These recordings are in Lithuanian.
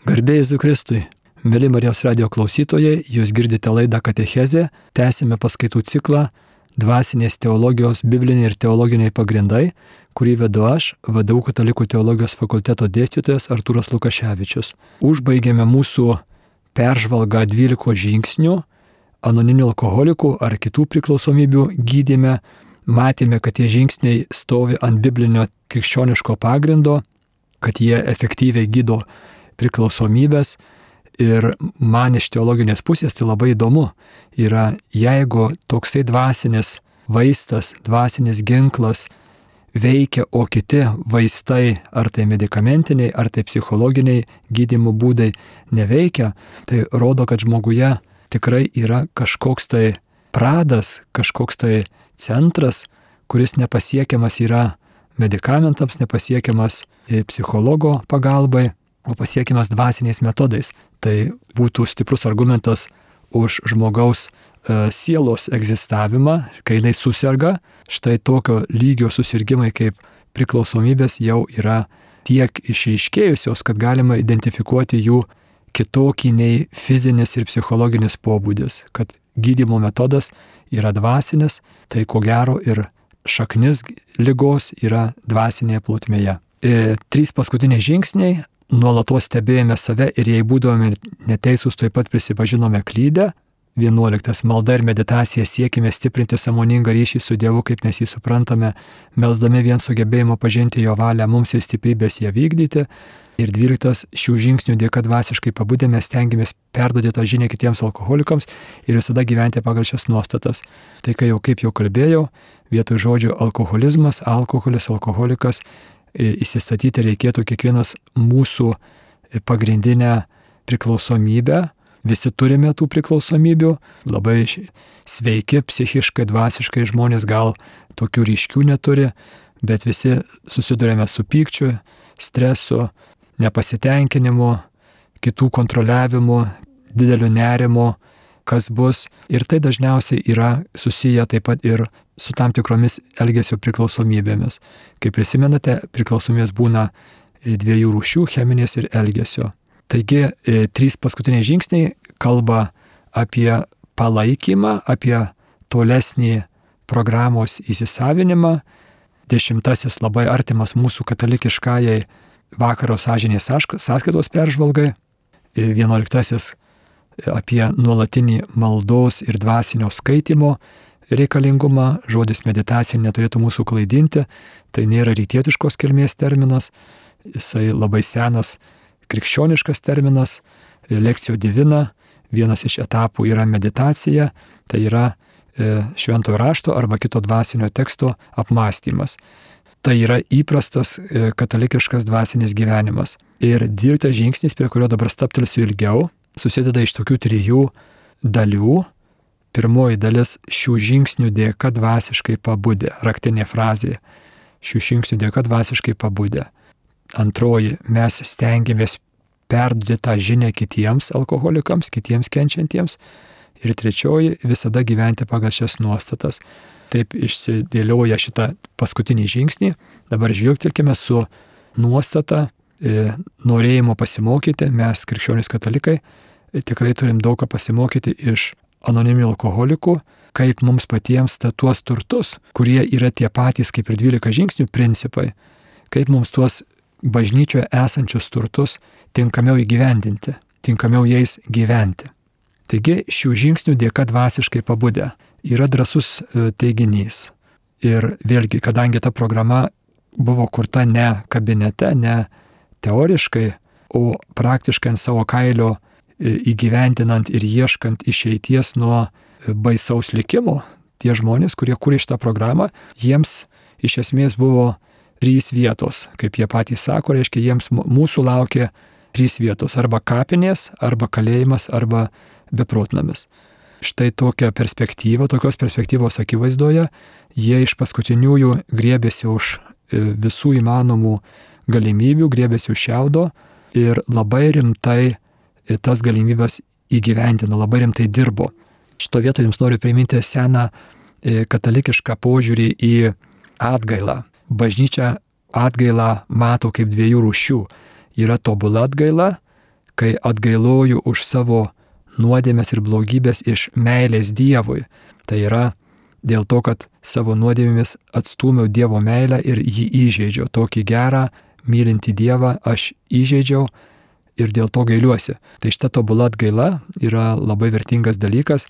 Garbėjai Zukristui. Mėly Marijos radio klausytojai, jūs girdite laidą Katechezė, tęsime paskaitų ciklą Dvasinės teologijos bibliniai ir teologiniai pagrindai, kurį vedu aš, vadau Katalikų teologijos fakulteto dėstytojas Artūras Lukaševičius. Užbaigėme mūsų peržvalgą 12 žingsnių anoniminių alkoholikų ar kitų priklausomybių gydime. Matėme, kad tie žingsniai stovi ant biblinio krikščioniško pagrindo, kad jie efektyviai gydo priklausomybės. Ir man iš teologinės pusės tai labai įdomu yra, jeigu toksai dvasinis vaistas, dvasinis ginklas veikia, o kiti vaistai, ar tai medicamentiniai, ar tai psichologiniai gydimo būdai neveikia, tai rodo, kad žmoguje tikrai yra kažkoks tai pradas, kažkoks tai centras, kuris nepasiekiamas yra medicamentams, nepasiekiamas psichologo pagalbai, o pasiekiamas dvasiniais metodais. Tai būtų stiprus argumentas už žmogaus e, sielos egzistavimą, kai jinai susirga, štai tokio lygio susirgymai kaip priklausomybės jau yra tiek išryškėjusios, kad galima identifikuoti jų kitokį nei fizinis ir psichologinis pobūdis, kad gydimo metodas yra dvasinis, tai ko gero ir šaknis lygos yra dvasinėje plotmėje. E, trys paskutiniai žingsniai nuolatos stebėjome save ir jei būdavome neteisūs, taip pat prisipažinome klydę. 11. Malda ir meditacija siekime stiprinti samoningą ryšį su Dievu, kaip mes jį suprantame, melsdami vien sugebėjimo pažinti Jo valią mums ir stiprybės ją vykdyti. Ir 12. Šių žingsnių dėka dvasiškai pabudėme, stengiamės perduoti tą žinią kitiems alkoholikams ir visada gyventi pagal šias nuostatas. Tai kai jau kaip jau kalbėjau, vietoj žodžių alkoholizmas, alkoholis, alkoholikas įsistatyti reikėtų kiekvienas mūsų pagrindinę priklausomybę. Visi turime tų priklausomybių, labai sveiki, psichiškai, dvasiškai žmonės gal tokių ryškių neturi, bet visi susidurėme su pykčiu, stresu, nepasitenkinimu, kitų kontroliavimu, dideliu nerimu, kas bus. Ir tai dažniausiai yra susiję taip pat ir su tam tikromis elgesio priklausomybėmis. Kaip prisimenate, priklausomybės būna dviejų rūšių - cheminės ir elgesio. Taigi, e, trys paskutiniai žingsniai kalba apie palaikymą, apie tolesnį programos įsisavinimą. Dešimtasis labai artimas mūsų katalikiškajai vakaro sąžinės sąskaitos peržvalgai. E, vienuoliktasis apie nuolatinį maldos ir dvasinio skaitimo reikalingumą, žodis meditacija neturėtų mūsų klaidinti, tai nėra rytietiškos kilmės terminas, jisai labai senas krikščioniškas terminas, lekcijų divina, vienas iš etapų yra meditacija, tai yra e, šventojo rašto arba kito dvasinio teksto apmąstymas. Tai yra įprastas e, katalikiškas dvasinis gyvenimas. Ir dvyliktas žingsnis, prie kurio dabar staptelsiu ilgiau, susideda iš tokių trijų dalių. Pirmoji dalis šių žingsnių dėka dvasiškai pabudė, raktinė frazė. Šių žingsnių dėka dvasiškai pabudė. Antroji, mes stengiamės perduoti tą žinę kitiems alkoholikams, kitiems kenčiantiems. Ir trečioji, visada gyventi pagal šias nuostatas. Taip išsidėlioja šitą paskutinį žingsnį. Dabar žvilgtelkime su nuostata E, norėjimo pasimokyti, mes krikščionys katalikai e, tikrai turim daug ką pasimokyti iš anoniminių alkoholikų, kaip mums patiems ta tuos turtus, kurie yra tie patys kaip ir 12 žingsnių principai, kaip mums tuos bažnyčioje esančius turtus tinkamiau įgyvendinti, tinkamiau jais gyventi. Taigi šių žingsnių dėka dvasiškai pabudę yra drasus e, teiginys. Ir vėlgi, kadangi ta programa buvo kurta ne kabinete, ne teoriškai, o praktiškai ant savo kailio e, įgyventinant ir ieškant išeities nuo e, baisaus likimo, tie žmonės, kurie kūrė šitą programą, jiems iš esmės buvo trys vietos, kaip jie patys sako, reiškia, jiems mūsų laukia trys vietos - arba kapinės, arba kalėjimas, arba beprotnamis. Štai tokia perspektyva, tokios perspektyvos akivaizdoje, jie iš paskutiniųjų griebėsi už e, visų įmanomų galimybių, grėbėsi už šiaudo ir labai rimtai tas galimybės įgyvendino, labai rimtai dirbo. Šito vietoje jums noriu priminti seną e, katalikišką požiūrį į atgailą. Bažnyčia atgailą mato kaip dviejų rūšių. Yra tobula atgaila, kai atgailoju už savo nuodėmės ir blogybės iš meilės Dievui. Tai yra dėl to, kad savo nuodėmėmis atstumiau Dievo meilę ir jį įžeidžiau. Tokį gerą, mylinti Dievą aš įžeidžiau ir dėl to gailiuosi. Tai šita tobula atgaila yra labai vertingas dalykas,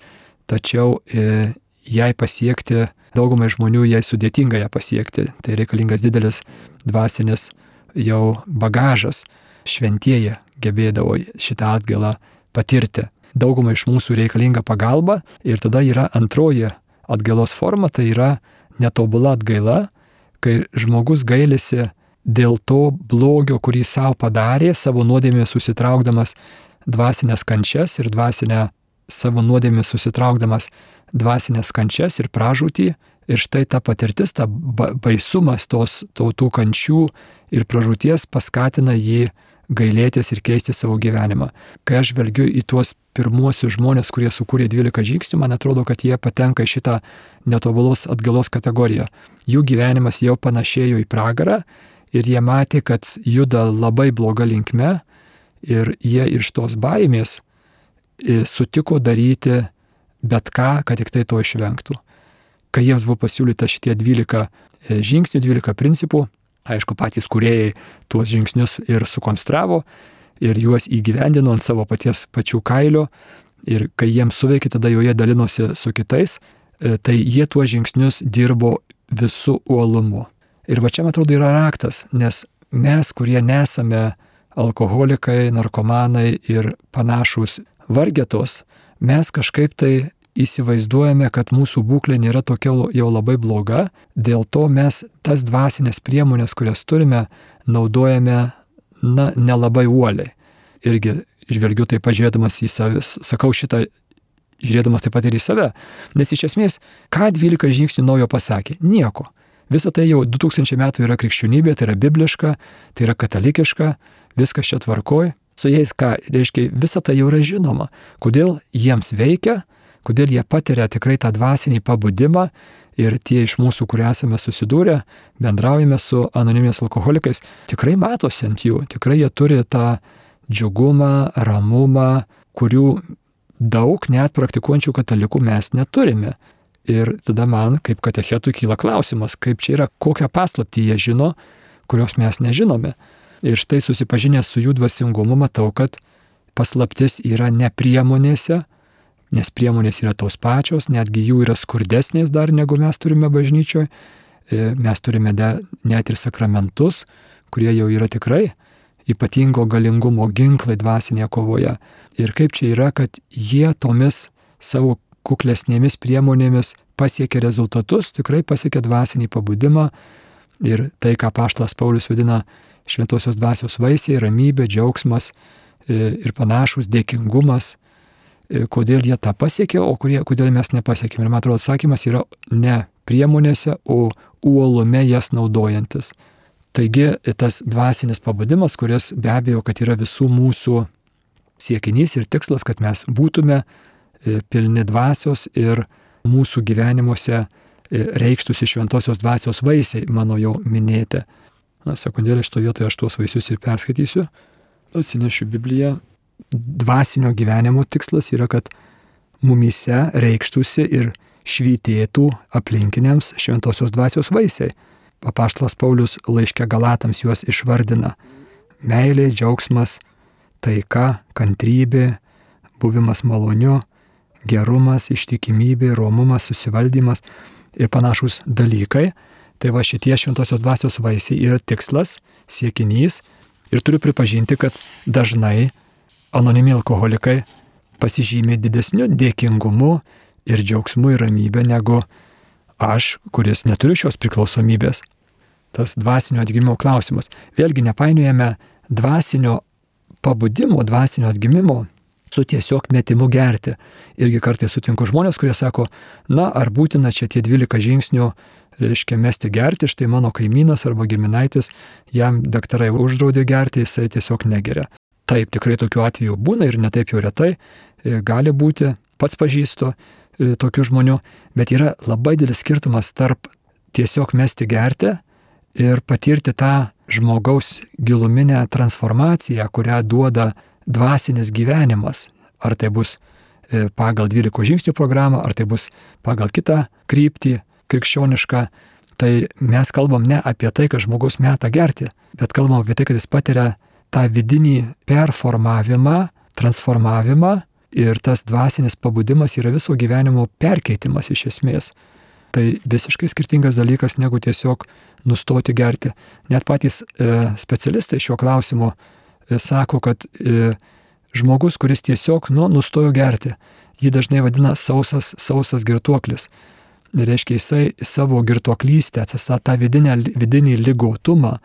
tačiau e, jai pasiekti, daugumai žmonių jai sudėtinga ją pasiekti. Tai reikalingas didelis dvasinis jau bagažas. Šventieji gebėdavo šitą atgailą patirti. Daugumai iš mūsų reikalinga pagalba ir tada yra antroji atgailos forma, tai yra netobula atgaila, kai žmogus gailisi dėl to blogio, kurį savo padarė, savo nuodėmė susitraukdamas dvasinės kančias ir dvasinę savo nuodėmė susitraukdamas dvasinės kančias ir pražūtį. Ir štai ta patirtis, ta baisumas tos tautų kančių ir pražūties paskatina jį gailėtis ir keisti savo gyvenimą. Kai aš žvelgiu į tuos pirmuosius žmonės, kurie sukūrė 12 žingsnių, man atrodo, kad jie patenka į šitą netobulos atgalos kategoriją. Jų gyvenimas jau panašėjo į pragarą ir jie matė, kad juda labai bloga linkme ir jie iš tos baimės e, sutiko daryti bet ką, kad tik tai to išvengtų. Kai jiems buvo pasiūlyta šitie 12 e, žingsnių, 12 principų, aišku, patys kuriejai tuos žingsnius ir sukonstravo ir juos įgyvendino ant savo paties pačių kailio ir kai jiems suveikė, tada jau jie dalinosi su kitais, e, tai jie tuos žingsnius dirbo visų uolumu. Ir va čia, man atrodo, yra raktas, nes mes, kurie nesame alkoholikai, narkomanai ir panašus vargetos, mes kažkaip tai įsivaizduojame, kad mūsų būklė nėra tokia jau labai bloga, dėl to mes tas dvasinės priemonės, kurias turime, naudojame, na, nelabai uoliai. Irgi žvelgiu taip pažiūrėdamas į savis, sakau šitą žiūrėdamas taip pat ir į save. Nes iš esmės, ką 12 žingsnių naujo pasakė? Nieko. Visa tai jau 2000 metų yra krikščionybė, tai yra bibliška, tai yra katalikiška, viskas čia tvarkoj. Su jais ką reiškia, visa tai jau yra žinoma. Kodėl jiems veikia, kodėl jie patiria tikrai tą dvasinį pabudimą ir tie iš mūsų, kurie esame susidūrę, bendraujame su anonimės alkoholikais, tikrai matosi ant jų, tikrai jie turi tą džiugumą, ramumą, kurių daug net praktikuojančių katalikų mes neturime. Ir tada man, kaip katechetui, kyla klausimas, kaip čia yra, kokią paslaptį jie žino, kurios mes nežinome. Ir štai susipažinęs su jų dvasingumu matau, kad paslaptis yra ne priemonėse, nes priemonės yra tos pačios, netgi jų yra skurdesnės dar negu mes turime bažnyčioje. Mes turime de, net ir sakramentus, kurie jau yra tikrai ypatingo galingumo ginklai dvasinėje kovoje. Ir kaip čia yra, kad jie tomis savo kuklesnėmis priemonėmis pasiekė rezultatus, tikrai pasiekė dvasinį pabudimą ir tai, ką Paštas Paulius vadina šventosios dvasios vaisiai, ramybė, džiaugsmas e, ir panašus dėkingumas, e, kodėl jie tą pasiekė, o kurie, kodėl mes nepasiekėme. Ir man atrodo, atsakymas yra ne priemonėse, o uolume jas naudojantis. Taigi tas dvasinis pabudimas, kuris be abejo, kad yra visų mūsų siekinys ir tikslas, kad mes būtume E, pilni dvasios ir mūsų gyvenimuose e, reikštųsi šventosios dvasios vaisiai, mano jau minėti. Na, sekundėlė šito vietoje aš tuos vaisius ir perskaitysiu. Atsinešiu Bibliją. Dvasinio gyvenimo tikslas yra, kad mumise reikštųsi ir švytėtų aplinkiniams šventosios dvasios vaisiai. Papaštlas Paulius laiškė Galatams juos išvardina. Meilė, džiaugsmas, taika, kantrybė, buvimas maloniu, gerumas, ištikimybė, romumas, susivaldymas ir panašus dalykai. Tai va šitie šventosios dvasios vaisiai yra tikslas, siekinys ir turiu pripažinti, kad dažnai anonimi alkoholikai pasižymė didesniu dėkingumu ir džiaugsmu ir ramybė negu aš, kuris neturiu šios priklausomybės. Tas dvasinio atgimimo klausimas. Vėlgi nepainiojame dvasinio pabudimo, dvasinio atgimimo su tiesiog metimu gerti. Irgi kartais sutinku žmonės, kurie sako, na, ar būtina čia tie 12 žingsnių, reiškia, mesti gerti, štai mano kaimynas arba giminaitis, jam daktarai uždraudė gerti, jisai tiesiog negeria. Taip, tikrai tokių atvejų būna ir netaip jau retai, e, gali būti, pats pažįstu e, tokių žmonių, bet yra labai didelis skirtumas tarp tiesiog mesti gerti ir patirti tą žmogaus giluminę transformaciją, kurią duoda dvasinis gyvenimas. Ar tai bus e, pagal 12 žingsnių programą, ar tai bus pagal kitą kryptį krikščionišką, tai mes kalbam ne apie tai, kad žmogus meta gerti, bet kalbam apie tai, kad jis patiria tą vidinį performavimą, transformavimą ir tas dvasinis pabudimas yra viso gyvenimo perkeitimas iš esmės. Tai visiškai skirtingas dalykas negu tiesiog nustoti gerti. Net patys e, specialistai šiuo klausimu sako, kad e, žmogus, kuris tiesiog nu, nustojo gerti, jį dažnai vadina sausas, sausas girtuoklis. Reiškia, jisai savo girtuoklystę, tą, tą vidinę, vidinį lygotumą,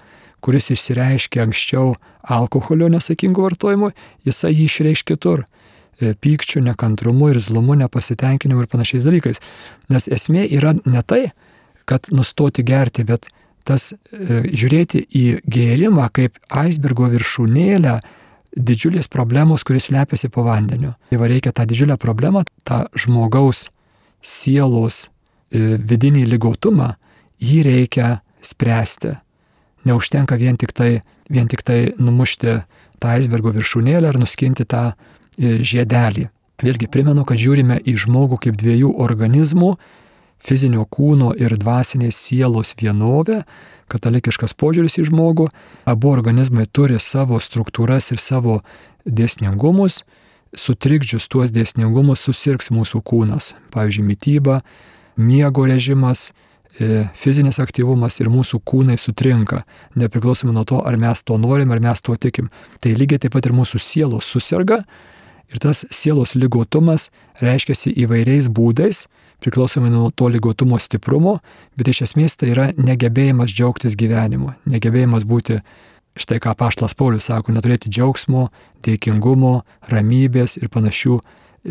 kuris išsireiškia anksčiau alkoholio nesakingų vartojimų, jisai jį išreiš kitur e, pykčių, nekantrumu ir zlumu, nepasitenkinimu ir panašiais dalykais. Nes esmė yra ne tai, kad nustoti gerti, bet tas e, žiūrėti į gėrimą kaip aisbergo viršūnėlę didžiulės problemos, kuris lepiasi po vandeniu. Tai va reikia tą didžiulę problemą, tą žmogaus sielos e, vidinį lygotumą, jį reikia spręsti. Neužtenka vien tik tai vien tik tai numušti tą aisbergo viršūnėlę ar nuskinti tą e, žiedelį. Vėlgi primenu, kad žiūrime į žmogų kaip dviejų organizmų - fizinio kūno ir dvasinės sielos vienovę, katalikiškas požiūris į žmogų, abu organizmai turi savo struktūras ir savo dėsningumus, sutrikdžius tuos dėsningumus susirgs mūsų kūnas, pavyzdžiui, mytyba, miego režimas, E, fizinis aktyvumas ir mūsų kūnai sutrinka, nepriklausomai nuo to, ar mes to norim, ar mes tuo tikim. Tai lygiai taip pat ir mūsų sielos susirga ir tas sielos lygotumas reiškiasi įvairiais būdais, priklausomai nuo to lygotumo stiprumo, bet iš esmės tai yra negebėjimas džiaugtis gyvenimu, negebėjimas būti, štai ką Paštlas Paulius sako, neturėti džiaugsmo, dėkingumo, ramybės ir panašių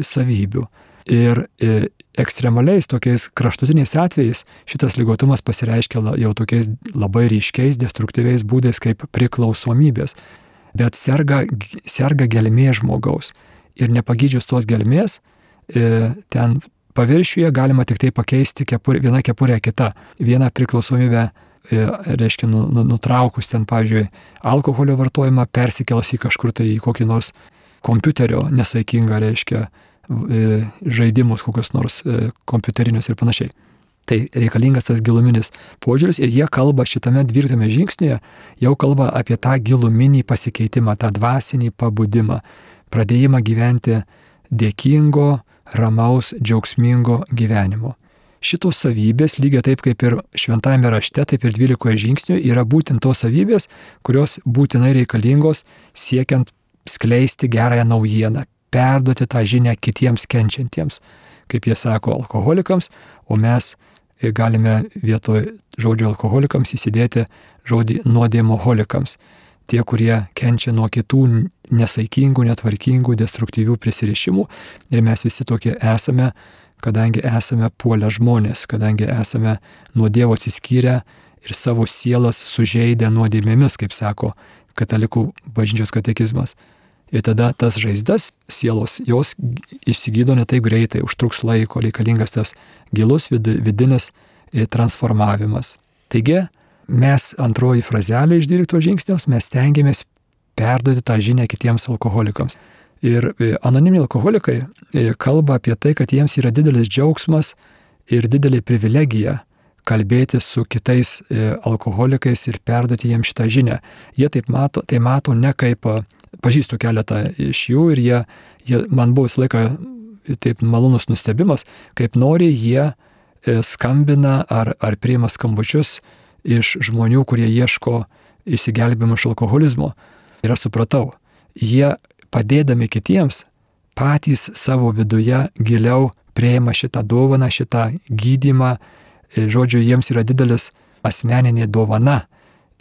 savybių. Ir e, ekstremaliais tokiais kraštutiniais atvejais šitas lygotumas pasireiškia jau tokiais labai ryškiais, destruktyviais būdais kaip priklausomybės. Bet serga, serga gelmė žmogaus. Ir nepagydžius tos gelmės, e, ten paviršiuje galima tik tai pakeisti kepurė, viena kepurė kita. Viena priklausomybė e, reiškia, nu, nu, nutraukus ten, pavyzdžiui, alkoholio vartojimą, persikels į kažkur tai į kokį nors kompiuterio nesaikingą, reiškia, E, žaidimus kokius nors kompiuterinius ir panašiai. Tai reikalingas tas giluminis požiūris ir jie kalba šitame dvyliktame žingsnėje, jau kalba apie tą giluminį pasikeitimą, tą dvasinį pabudimą, pradėjimą gyventi dėkingo, ramaus, džiaugsmingo gyvenimo. Šitos savybės, lygiai taip kaip ir šventajame rašte, taip ir dvylikoje žingsnių, yra būtent tos savybės, kurios būtinai reikalingos siekiant skleisti gerąją naujieną, perduoti tą žinią kitiems kenčiantiems, kaip jie sako, alkoholikams, o mes galime vietoj žodžio alkoholikams įsidėti žodį nuodėmoholikams. Tie, kurie kenčia nuo kitų nesaikingų, netvarkingų, destruktyvių prisirišimų ir mes visi tokie esame, kadangi esame puolę žmonės, kadangi esame nuo Dievo atsiskyrę ir savo sielas sužeidę nuodėmėmis, kaip sako katalikų bažnyčios katekizmas. Ir tada tas žaizdas sielos, jos išsigydo ne taip greitai, užtruks laiko, reikalingas tas gilus vid, vidinis e, transformavimas. Taigi, mes antroji frazelė iš 12 žingsniaus, mes tengiamės perduoti tą žinią kitiems alkoholikams. Ir e, anoniminiai alkoholikai e, kalba apie tai, kad jiems yra didelis džiaugsmas ir didelė privilegija kalbėti su kitais alkoholikais ir perduoti jiems šitą žinią. Jie taip mato, tai mato ne kaip pažįstu keletą iš jų ir jie, jie man buvo visą laiką taip malonus nustebimas, kaip nori jie e, skambina ar, ar priima skambučius iš žmonių, kurie ieško įsigelbimo iš alkoholizmo. Ir aš supratau, jie padėdami kitiems patys savo viduje giliau prieima šitą dovaną, šitą gydimą. E, žodžiu, jiems yra didelis asmeninė dovana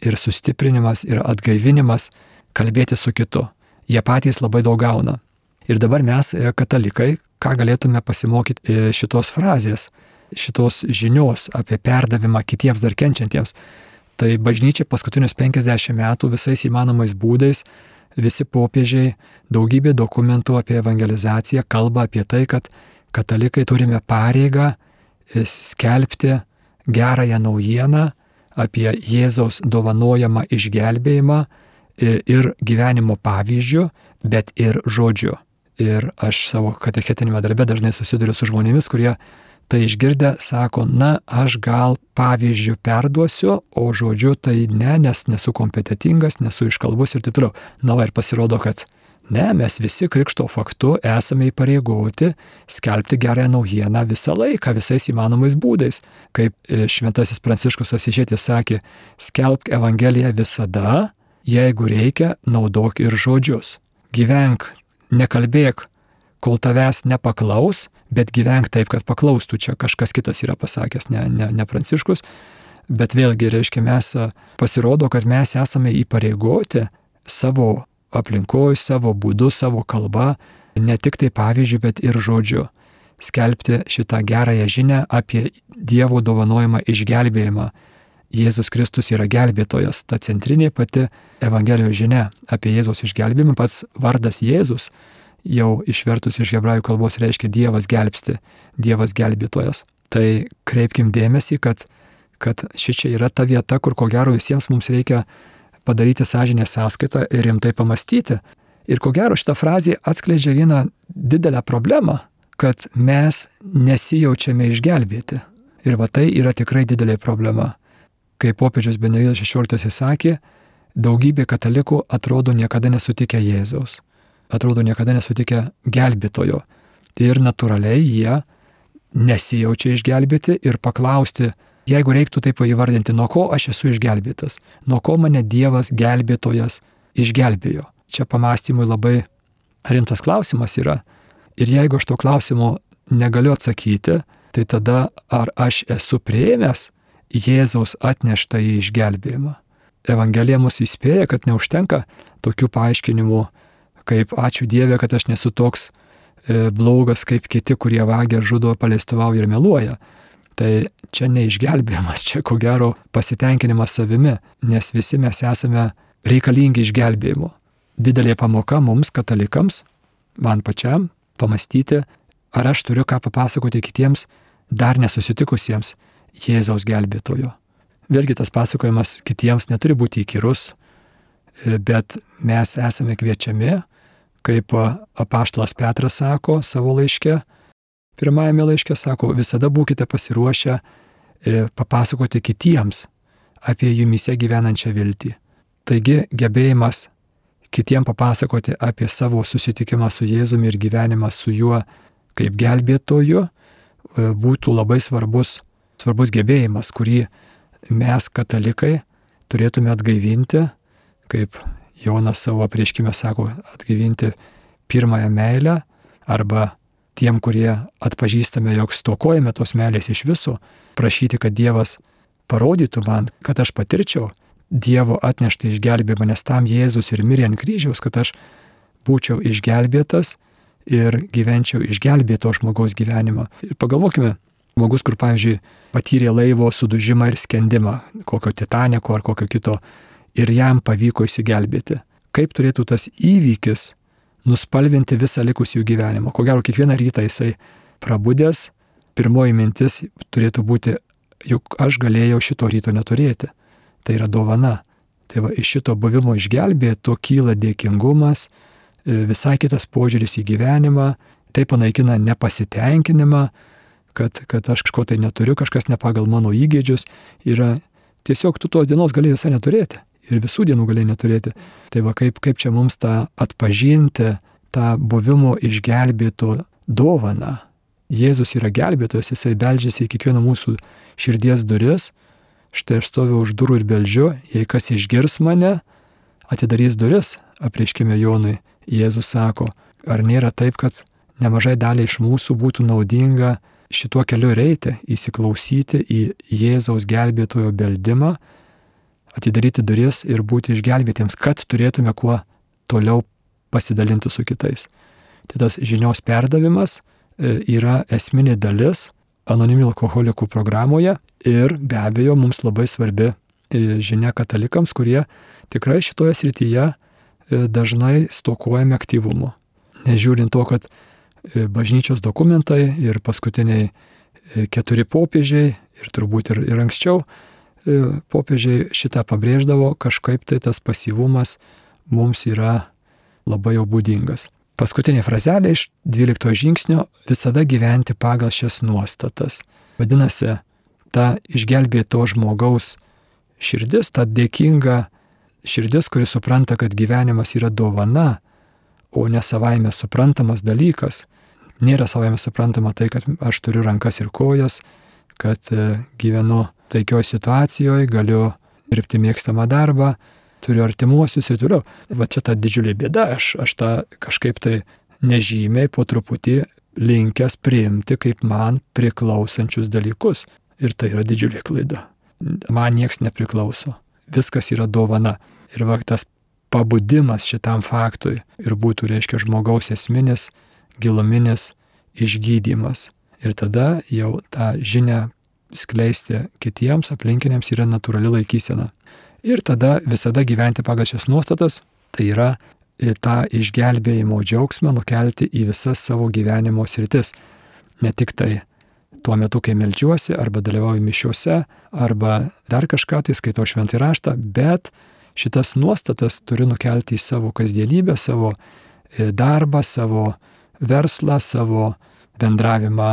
ir sustiprinimas ir atgaivinimas kalbėti su kitu. Jie patys labai daug gauna. Ir dabar mes, e, katalikai, ką galėtume pasimokyti e, šitos frazės, šitos žinios apie perdavimą kitiems dar kenčiantiems. Tai bažnyčia paskutinius 50 metų visais įmanomais būdais, visi popiežiai, daugybė dokumentų apie evangelizaciją kalba apie tai, kad katalikai turime pareigą e, skelbti gerąją naujieną apie Jėzaus dovanojamą išgelbėjimą ir gyvenimo pavyzdžių, bet ir žodžiu. Ir aš savo katechetinėme darbe dažnai susiduriu su žmonėmis, kurie tai išgirdę sako, na, aš gal pavyzdžių perduosiu, o žodžiu tai ne, nes nesu kompetitingas, nesu iškalbus ir taip toliau. Na, va ir pasirodo, kad ne, mes visi krikšto faktu esame įpareigoti skelbti gerąją naujieną visą laiką, visais įmanomais būdais. Kaip e, šventasis Pranciškus Asižėtis sakė, skelbk Evangeliją visada, jeigu reikia, naudok ir žodžius. Gyvenk, nekalbėk, kol tavęs nepaklaus, bet gyvenk taip, kad paklaustų. Čia kažkas kitas yra pasakęs, ne, ne, ne Pranciškus. Bet vėlgi, reiškia, mes pasirodo, kad mes esame įpareigoti savo aplinkoje, savo būdu, savo kalba, ne tik tai pavyzdžių, bet ir žodžiu, skelbti šitą gerąją žinę apie Dievo dovanojimą išgelbėjimą. Jėzus Kristus yra gelbėtojas, ta centrinė pati Evangelijos žinia apie Jėzos išgelbėjimą, pats vardas Jėzus jau išvertus iš hebrajų kalbos reiškia Dievas gelbsti, Dievas gelbėtojas. Tai kreipkim dėmesį, kad, kad ši čia yra ta vieta, kur ko gero visiems mums reikia padaryti sąžinę sąskaitą ir rimtai pamastyti. Ir ko gero šitą frazę atskleidžia vieną didelę problemą, kad mes nesijaučiame išgelbėti. Ir va tai yra tikrai didelė problema. Kaip popiežius Benediktas XVI sakė, daugybė katalikų atrodo niekada nesutikę Jėzaus atrodo niekada nesutikę gelbėtojo. Ir natūraliai jie nesijaučia išgelbėti ir paklausti, jeigu reiktų taip įvardinti, nuo ko aš esu išgelbėtas, nuo ko mane Dievas gelbėtojas išgelbėjo. Čia pamastymui labai rimtas klausimas yra. Ir jeigu aš to klausimo negaliu atsakyti, tai tada ar aš esu prieimęs Jėzaus atneštą į išgelbėjimą. Evangelija mus įspėja, kad neužtenka tokių paaiškinimų kaip ačiū Dievė, kad aš nesu toks e, blogas kaip kiti, kurie vagia, žudo, paleistovauja ir meluoja. Tai čia neišgelbėjimas, čia ko gero pasitenkinimas savimi, nes visi mes esame reikalingi išgelbėjimo. Didelė pamoka mums, katalikams, man pačiam, pamastyti, ar aš turiu ką papasakoti kitiems dar nesusitikusiems Jėzaus gelbėtojo. Vėlgi tas pasakojimas kitiems neturi būti įkyrus, e, bet mes esame kviečiami kaip apaštalas Petras sako savo laiške, pirmajame laiške sako, visada būkite pasiruošę e, papasakoti kitiems apie jumise gyvenančią viltį. Taigi gebėjimas kitiems papasakoti apie savo susitikimą su Jėzumi ir gyvenimą su juo kaip gelbėtoju e, būtų labai svarbus, svarbus gebėjimas, kurį mes katalikai turėtume atgaivinti, kaip Jonas savo prieškime sako atgyvinti pirmąją meilę arba tiem, kurie atpažįstame, jog stokojame tos meilės iš viso, prašyti, kad Dievas parodytų man, kad aš patirčiau Dievo atneštą išgelbėjimą, nes tam Jėzus ir mirė ant kryžiaus, kad aš būčiau išgelbėtas ir gyvenčiau išgelbėto žmogaus gyvenimą. Ir pagalvokime, žmogus, kur, pavyzdžiui, patyrė laivo sudužimą ir skendimą, kokio Titaniko ar kokio kito ir jam pavyko įsigelbėti. Kaip turėtų tas įvykis nuspalvinti visą likusį jų gyvenimą? Ko gero, kiekvieną rytą jisai prabudęs, pirmoji mintis turėtų būti, juk aš galėjau šito ryto neturėti. Tai yra dovana. Tai va, iš šito buvimo išgelbėto kyla dėkingumas, e, visai kitas požiūris į gyvenimą, tai panaikina nepasitenkinimą, kad, kad aš kažko tai neturiu, kažkas ne pagal mano įgėdžius, yra tiesiog tu tos dienos gali visai neturėti ir visų dienų gali neturėti. Tai va kaip, kaip čia mums tą atpažinti, tą buvimo išgelbėto dovaną. Jėzus yra gelbėtojas, jisai beldžiasi į kiekvieną mūsų širdies duris. Štai aš stoviu už durų ir beldžiu, jei kas išgirs mane, atidarys duris, apriškime Jonui. Jėzus sako, ar nėra taip, kad nemažai daliai iš mūsų būtų naudinga šituo keliu reiti, įsiklausyti į Jėzaus gelbėtojo beldimą atidaryti duris ir būti išgelbėtiems, kad turėtume kuo toliau pasidalinti su kitais. Tai tas žinios perdavimas e, yra esminė dalis anoniminių alkoholikų programoje ir be abejo mums labai svarbi e, žinia katalikams, kurie tikrai šitoje srityje e, dažnai stokojame aktyvumo. Nežiūrint to, kad bažnyčios dokumentai ir paskutiniai keturi popiežiai ir turbūt ir, ir anksčiau popiežiai šitą pabrėždavo, kažkaip tai tas pasyvumas mums yra labai jau būdingas. Paskutinė frazelė iš 12 žingsnio - visada gyventi pagal šias nuostatas. Vadinasi, ta išgelbėto žmogaus širdis, ta dėkinga širdis, kuri supranta, kad gyvenimas yra dovana, o ne savaime suprantamas dalykas. Nėra savaime suprantama tai, kad aš turiu rankas ir kojas, kad e, gyvenu taikioje situacijoje, galiu dirbti mėgstamą darbą, turiu artimuosius ir toliau. Va čia ta didžiulė bėda, aš, aš tą kažkaip tai nežymiai po truputį linkęs priimti kaip man priklausančius dalykus. Ir tai yra didžiulė klaida. Man nieks nepriklauso. Viskas yra dovana. Ir va tas pabudimas šitam faktui ir būtų, reiškia, žmogaus esminis, giluminis išgydymas. Ir tada jau tą žinią skleisti kitiems aplinkiniams yra natūrali laikysena. Ir tada visada gyventi pagal šias nuostatas, tai yra tą išgelbėjimo džiaugsmą nukelti į visas savo gyvenimo sritis. Ne tik tai tuo metu, kai melčiuosi, arba dalyvauju mišiuose, arba dar kažką tai skaitau šventą raštą, bet šitas nuostatas turiu nukelti į savo kasdienybę, savo e, darbą, savo verslą, savo bendravimą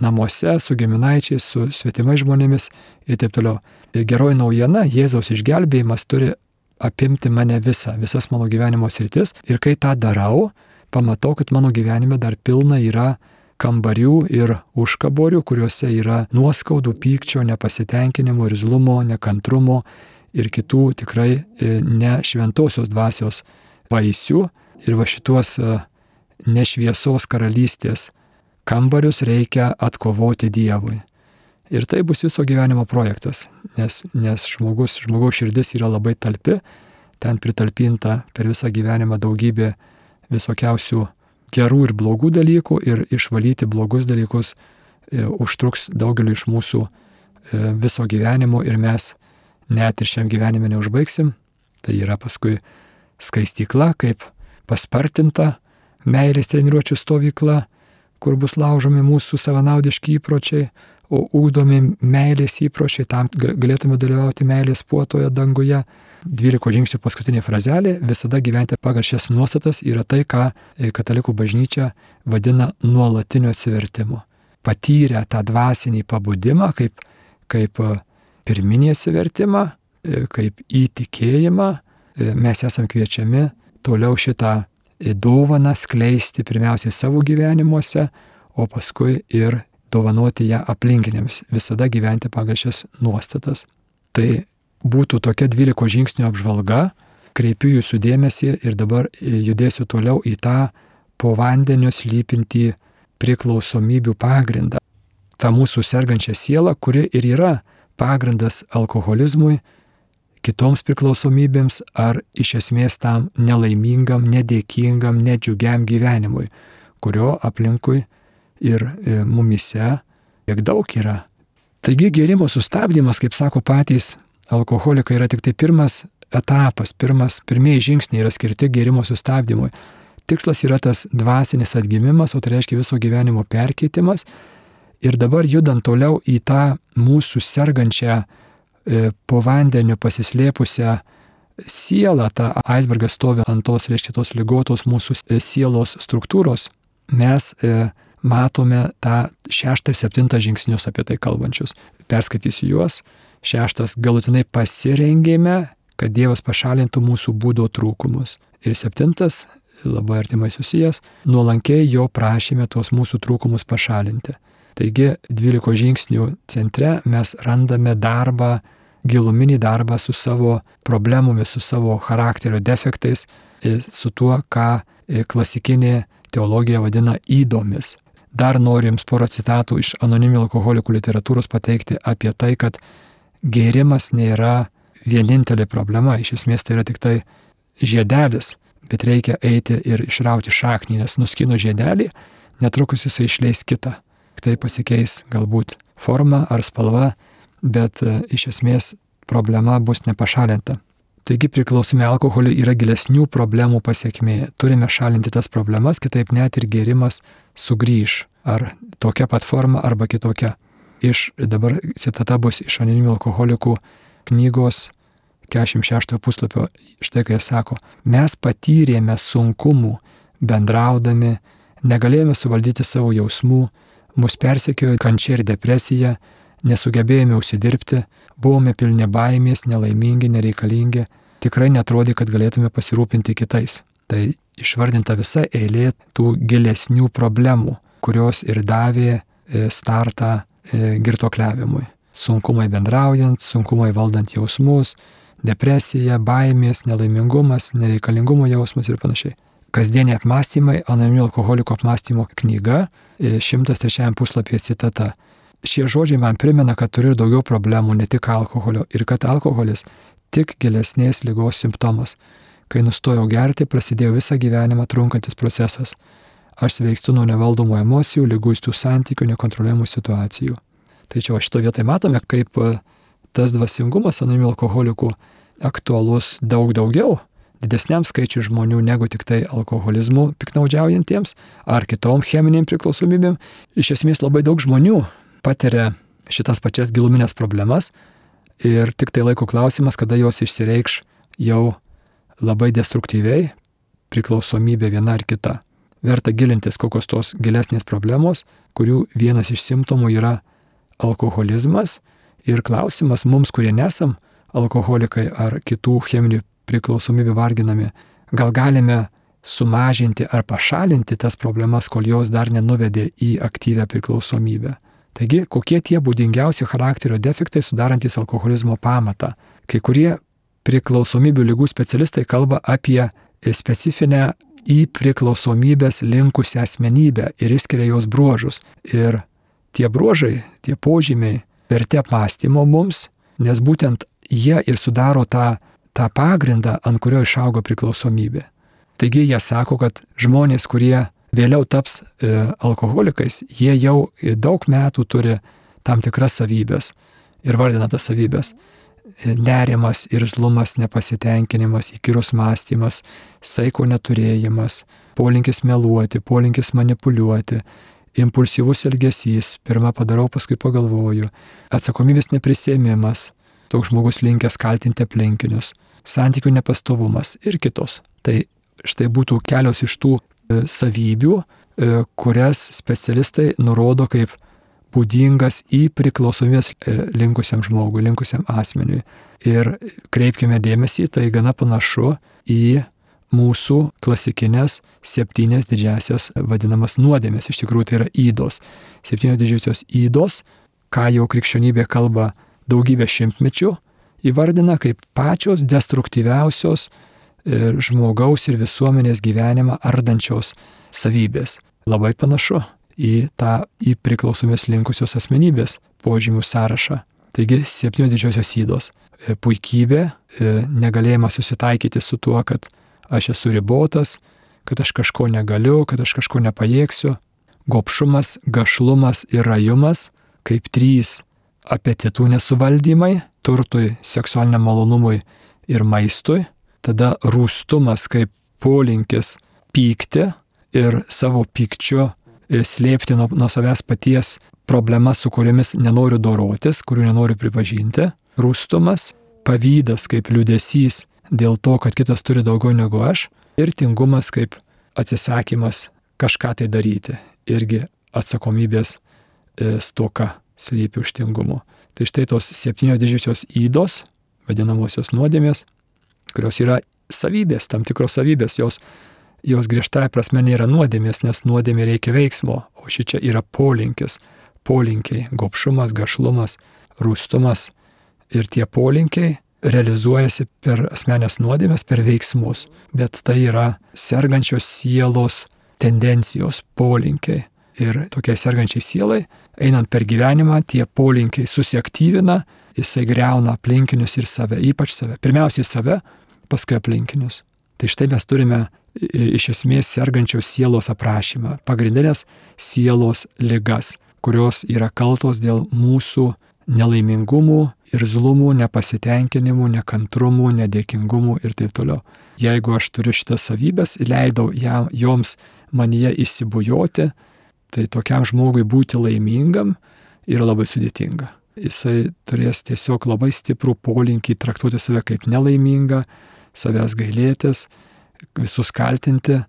namuose, su giminaičiais, su svetimais žmonėmis ir taip toliau. Ir geroji naujiena, Jėzaus išgelbėjimas turi apimti mane visą, visas mano gyvenimo sritis. Ir kai tą darau, pamatau, kad mano gyvenime dar pilna yra kambarių ir užkaborių, kuriuose yra nuoskaudų, pykčio, nepasitenkinimo, irzlumo, nekantrumo ir kitų tikrai e, ne šventosios dvasios vaisių. Ir va šitos e, nešviesos karalystės kambarius reikia atkovoti Dievui. Ir tai bus viso gyvenimo projektas, nes, nes žmogus, žmogaus širdis yra labai talpi, ten pritalpinta per visą gyvenimą daugybė visokiausių gerų ir blogų dalykų ir išvalyti blogus dalykus e, užtruks daugeliu iš mūsų e, viso gyvenimo ir mes net ir šiam gyvenime neužbaigsim. Tai yra paskui skaistykla, kaip paspartinta meilės treniruočio stovykla, kur bus laužomi mūsų savanaudiški įpročiai, o ūkdomi meilės įpročiai, tam galėtume dalyvauti meilės puotoje danguje. 12 žingsnių paskutinė frazelė - visada gyventi pagal šias nuostatas yra tai, ką e, katalikų bažnyčia vadina nuolatiniu atsivertimu. Patyrę tą dvasinį pabudimą kaip, kaip e, pirminį atsivertimą, e, kaip įtikėjimą, mes esam kviečiami toliau šitą dovaną skleisti pirmiausiai savo gyvenimuose, o paskui ir dovanoti ją aplinkiniams, visada gyventi pagal šias nuostatas. Tai būtų tokia 12 žingsnių apžvalga, kreipiu jūsų dėmesį ir dabar judėsiu toliau į tą po vandeniu slypintį priklausomybių pagrindą. Ta mūsų sergančia siela, kuri ir yra pagrindas alkoholizmui, kitoms priklausomybėms ar iš esmės tam nelaimingam, nedėkingam, nedžiugiam gyvenimui, kurio aplinkui ir e, mumise tiek daug yra. Taigi gėrimo sustabdymas, kaip sako patys alkoholikai, yra tik tai pirmas etapas, pirmas, pirmieji žingsniai yra skirti gėrimo sustabdymui. Tikslas yra tas dvasinis atgimimas, o tai reiškia viso gyvenimo perkeitimas. Ir dabar judant toliau į tą mūsų sergančią po vandeniu pasislėpusią sielą, tą aisbergas stovi ant tos, reiškia, tos lygotos mūsų e, sielos struktūros, mes e, matome tą šeštą ir septintą žingsnius apie tai kalbančius. Perskaitysiu juos. Šeštas galutinai pasirengėme, kad Dievas pašalintų mūsų būdo trūkumus. Ir septintas, labai artimai susijęs, nuolankiai jo prašėme tuos mūsų trūkumus pašalinti. Taigi 12 žingsnių centre mes randame darbą giluminį darbą su savo problemomis, su savo charakterio defektais, su tuo, ką e, klasikinė teologija vadina įdomis. Dar noriu Jums porą citatų iš anoniminių alkoholikų literatūros pateikti apie tai, kad gėrimas nėra vienintelė problema, iš esmės tai yra tik tai žiedelis, bet reikia eiti ir išrauti šaknį, nes nuskino žiedelį, netrukus jisai išleis kitą. Tai pasikeis galbūt forma ar spalva, bet e, iš esmės problema bus nepašalinta. Taigi priklausomi alkoholiui yra gilesnių problemų pasiekmė. Turime šalinti tas problemas, kitaip net ir gėrimas sugrįž. Ar tokia pat forma, arba kitokia. Iš dabar citata bus iš anoniminių alkoholikų knygos 46 puslapio, štai kai jis sako, mes patyrėme sunkumų bendraudami, negalėjome suvaldyti savo jausmų, mus persekiojo kančia ir depresija, nesugebėjome užsidirbti, buvome pilni baimės, nelaimingi, nereikalingi, tikrai netrodė, kad galėtume pasirūpinti kitais. Tai išvardinta visa eilė tų gilesnių problemų, kurios ir davė e, startą e, girtokliavimui. Sunkumai bendraujant, sunkumai valdant jausmus, depresija, baimės, nelaimingumas, nereikalingumo jausmas ir panašiai. Kasdieniai apmąstymai, anoniminių alkoholiko apmąstymo knyga, 103 e, puslapyje citata. Šie žodžiai man primena, kad turiu ir daugiau problemų, ne tik alkoholio, ir kad alkoholis tik gilesnės lygos simptomas. Kai nustojau gerti, prasidėjo visą gyvenimą trunkantis procesas. Aš sveikstu nuo nevaldomų emocijų, lyguistų santykių, nekontroliuojamų situacijų. Čia šito vietoje matome, kaip e, tas dvasingumas anoniminių alkoholikų aktualus daug daugiau, didesniam skaičiui žmonių negu tik tai alkoholizmu piknaudžiaujantiems ar kitom cheminiam priklausomybėm. Iš esmės labai daug žmonių patiria šitas pačias giluminės problemas ir tik tai laiko klausimas, kada jos išsireikš jau labai destruktyviai, priklausomybė viena ar kita. Verta gilintis, kokios tos gilesnės problemos, kurių vienas iš simptomų yra alkoholizmas ir klausimas mums, kurie nesam alkoholikai ar kitų cheminių priklausomybių varginami, gal galime sumažinti ar pašalinti tas problemas, kol jos dar nenuvedė į aktyvę priklausomybę. Taigi, kokie tie būdingiausi charakterio defektai sudarantis alkoholizmo pamatą? Kai kurie priklausomybių lygų specialistai kalba apie specifinę į priklausomybės linkusią asmenybę ir išskiria jos bruožus. Ir tie bruožai, tie požymiai verti apmąstymo mums, nes būtent jie ir sudaro tą, tą pagrindą, ant kurio išaugo priklausomybė. Taigi jie sako, kad žmonės, kurie vėliau taps e, alkoholikais, jie jau daug metų turi tam tikras savybės ir vardina tas savybės nerimas, irzlumas, nepasitenkinimas, įkyrus mąstymas, saiko neturėjimas, polinkis meluoti, polinkis manipuliuoti, impulsyvus elgesys, pirmą padarau, paskui pagalvoju, atsakomybės neprisėmimas, toks žmogus linkęs kaltinti aplinkinius, santykių nepastovumas ir kitos. Tai štai būtų kelios iš tų e, savybių, e, kurias specialistai nurodo kaip būdingas į priklausomės e, linkusiam žmogui, linkusiam asmeniui. Ir kreipkime dėmesį, tai gana panašu į mūsų klasikinės septynės didžiasias vadinamas nuodėmės. Iš tikrųjų tai yra įdos. Septynios didžiosios įdos, ką jau krikščionybė kalba daugybę šimtmečių, įvardina kaip pačios destruktyviausios e, žmogaus ir visuomenės gyvenimą ardančios savybės. Labai panašu į tą į priklausomės linkusios asmenybės požymių sąrašą. Taigi septynios didžiosios įdos. E, puikybė, e, negalėjimas susitaikyti su tuo, kad aš esu ribotas, kad aš kažko negaliu, kad aš kažko nepajėgsiu. Gopšumas, gašlumas ir rajumas kaip trys apetitų nesuvaldymai turtui, seksualiniam malonumui ir maistui. Tada rūstumas kaip polinkis pykti ir savo pykčiu slėpti nuo, nuo savęs paties problemas, su kuriomis nenoriu dorotis, kurių nenoriu pripažinti. Rūstumas, pavydas kaip liudesys dėl to, kad kitas turi daugiau negu aš. Ir tingumas kaip atsisakymas kažką tai daryti. Irgi atsakomybės e, stoka slypi už tingumu. Tai štai tos septynios didžiosios įdos, vadinamosios nuodėmės, kurios yra savybės, tam tikros savybės, jos jos griežtąją prasme nėra nuodėmės, nes nuodėmė reikia veiksmo, o ši čia yra polinkis, polinkiai, gopšumas, gašlumas, rūstumas. Ir tie polinkiai realizuojasi per asmenės nuodėmės, per veiksmus, bet tai yra sergančios sielos tendencijos, polinkiai. Ir tokiai sergančiai sielai, einant per gyvenimą, tie polinkiai susiaktyvina, jisai greuna aplinkinius ir save, ypač save. Pirmiausiai save, paskui aplinkinius. Tai štai mes turime iš esmės sergančios sielos aprašymą, pagrindinės sielos ligas, kurios yra kaltos dėl mūsų nelaimingumų, irzlumų, nepasitenkinimų, nekantrumų, nedėkingumų ir taip toliau. Jeigu aš turiu šitas savybės, leidau jam, joms manyje įsibujoti, tai tokiam žmogui būti laimingam yra labai sudėtinga. Jisai turės tiesiog labai stiprų polinkį traktuoti save kaip nelaimingą, savęs gailėtis, visus kaltinti,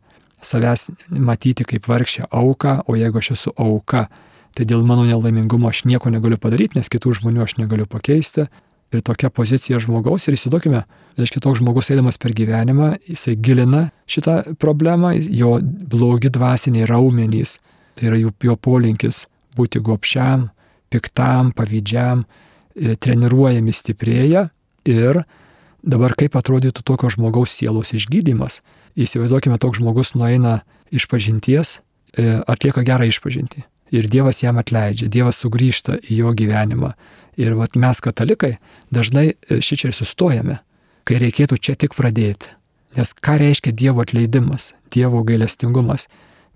savęs matyti kaip vargšę auką, o jeigu aš esu auka, tai dėl mano nelaimingumo aš nieko negaliu padaryti, nes kitų žmonių aš negaliu pakeisti. Ir tokia pozicija žmogaus, ir įsivaizduokime, reiškia, toks žmogus eidamas per gyvenimą, jisai gilina šitą problemą, jo blogi dvasiniai raumenys, tai yra jų, jo polinkis būti gopšiam, piktam, pavydžiam, e, treniruojami stiprėja ir dabar kaip atrodytų tokio žmogaus sielos išgydymas. Įsivaizduokime, toks žmogus nueina iš pažinties, e, atlieka gerą išpažinti. Ir Dievas jam atleidžia, Dievas sugrįžta į jo gyvenimą. Ir vat mes katalikai dažnai e, šičia ir sustojame, kai reikėtų čia tik pradėti. Nes ką reiškia Dievo atleidimas, Dievo gailestingumas?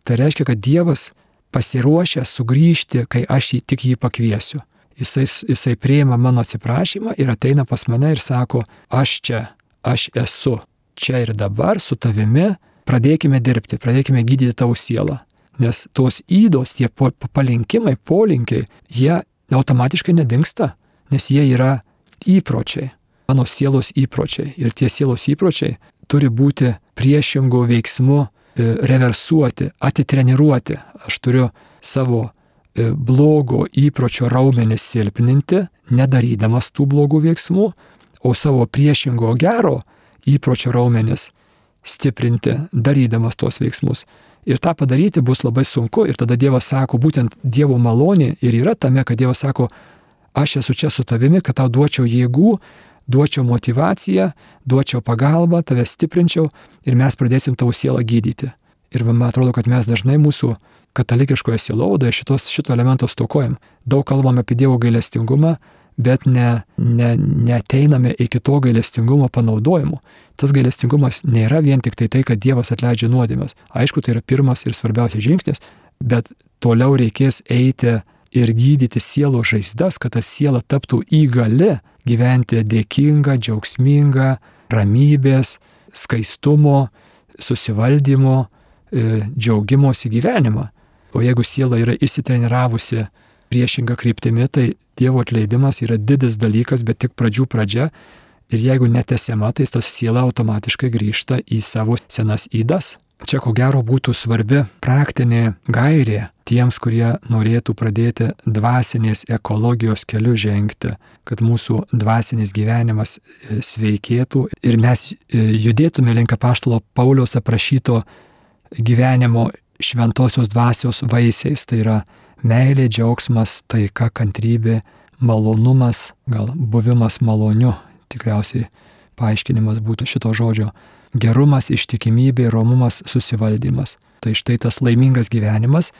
Tai reiškia, kad Dievas pasiruošęs sugrįžti, kai aš jį tik jį pakviesiu. Jisai, jisai prieima mano atsiprašymą ir ateina pas mane ir sako, aš čia, aš esu, čia ir dabar su tavimi, pradėkime dirbti, pradėkime gydyti tavo sielą. Nes tos įdos, tie palinkimai, polinkiai, jie automatiškai nedingsta, nes jie yra įpročiai, mano sielos įpročiai. Ir tie sielos įpročiai turi būti priešingų veiksmų reversuoti, atitreniruoti. Aš turiu savo e, blogo įpročio raumenis silpninti, nedarydamas tų blogų veiksmų, o savo priešingo gero įpročio raumenis stiprinti, darydamas tos veiksmus. Ir tą padaryti bus labai sunku ir tada Dievas sako, būtent Dievo malonė ir yra tame, kad Dievas sako, aš esu čia su tavimi, kad tau duočiau jėgų, duočiau motivaciją, duočiau pagalbą, tave stiprinčiau ir mes pradėsim tavo sielą gydyti. Ir man atrodo, kad mes dažnai mūsų katalikiškoje sielovadoje šitos, šito elemento stokojam. Daug kalbam apie Dievo gailestingumą, bet ne, ne, neteiname iki to gailestingumo panaudojimo. Tas gailestingumas nėra vien tik tai tai, kad Dievas atleidžia nuodėmės. Aišku, tai yra pirmas ir svarbiausias žingsnis, bet toliau reikės eiti ir gydyti sielo žaizdas, kad ta siela taptų įgali gyventi dėkinga, džiaugsminga, ramybės, skaistumo, susivaldymo, e, džiaugimosi gyvenimą. O jeigu siela yra įsitreniravusi priešinga kryptimi, tai Dievo atleidimas yra didis dalykas, bet tik pradžių pradžia. Ir jeigu netesiama, tai tas siela automatiškai grįžta į savo senas įdas, Čia ko gero būtų svarbi praktinė gairė tiems, kurie norėtų pradėti dvasinės ekologijos keliu žengti, kad mūsų dvasinis gyvenimas e, sveikėtų ir mes e, judėtume link apaštalo Pauliaus aprašyto gyvenimo šventosios dvasios vaisiais. Tai yra meilė, džiaugsmas, taika, kantrybė, malonumas, gal buvimas maloniu, tikriausiai paaiškinimas būtų šito žodžio gerumas, ištikimybė, romumas, susivaldymas. Tai štai tas laimingas gyvenimas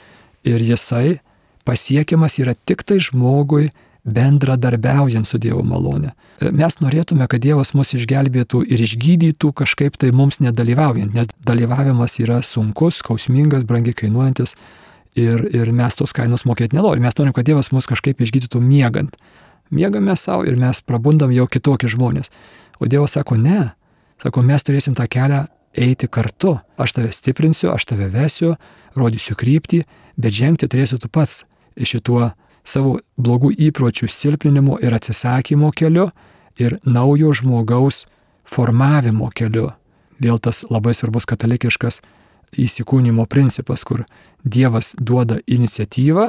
ir jisai pasiekiamas yra tik tai žmogui bendradarbiaujant su Dievo malonė. Mes norėtume, kad Dievas mus išgelbėtų ir išgydytų kažkaip tai mums nedalyvaujant, nes dalyvavimas yra sunkus, skausmingas, brangiai kainuojantis ir, ir mes tos kainos mokėti nenorime. Mes norim, kad Dievas mus kažkaip išgydytų miegant. Miegame savo ir mes prabundam jau kitokie žmonės. O Dievas sako, ne, Sako, mes turėsim tą kelią eiti kartu. Aš tave stiprinsiu, aš tave vesiu, rodysiu kryptį, bet žengti turėsi tu pats šituo savo blogų įpročių silpninimo ir atsisakymo keliu ir naujo žmogaus formavimo keliu. Vėl tas labai svarbus katalikiškas įsikūnymo principas, kur Dievas duoda iniciatyvą,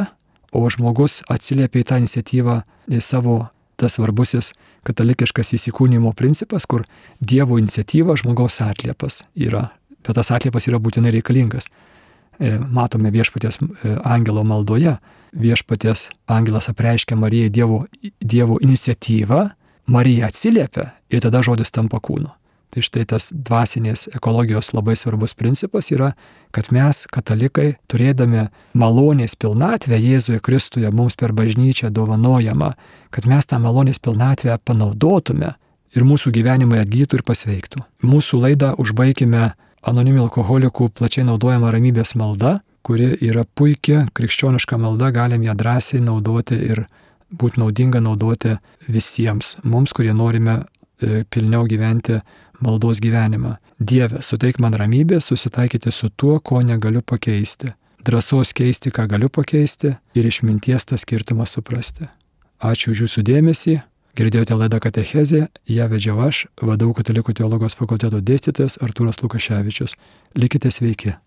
o žmogus atsiliepia į tą iniciatyvą į savo tas svarbusis katalikiškas įsikūnymo principas, kur Dievo iniciatyva žmogaus atliepas yra, bet tas atliepas yra būtinai reikalingas. E, matome viešpaties e, angelo maldoje, viešpaties angelas apreiškia Marijai Dievo, dievo iniciatyvą, Marija atsiliepia ir tada žodis tampa kūnu. Tai štai tas dvasinės ekologijos labai svarbus principas yra, kad mes, katalikai, turėdami malonės pilnatvę Jėzuje Kristuje mums per bažnyčią dovanojama, kad mes tą malonės pilnatvę panaudotume ir mūsų gyvenimai atgytų ir pasveiktų. Mūsų laidą užbaigime anonimių alkoholikų plačiai naudojama ramybės malda, kuri yra puikia krikščioniška malda, galim ją drąsiai naudoti ir būti naudinga naudoti visiems, mums, kurie norime e, pilniau gyventi maldos gyvenimą. Dieve, suteik man ramybę susitaikyti su tuo, ko negaliu pakeisti. Drąsos keisti, ką galiu pakeisti ir išminties tą skirtumą suprasti. Ačiū už jūsų dėmesį. Girdėjote laidą Katechezė, ją vedžiau aš, vadovau Katalikų teologijos fakulteto dėstytojas Artūras Lukaševičius. Likite sveiki.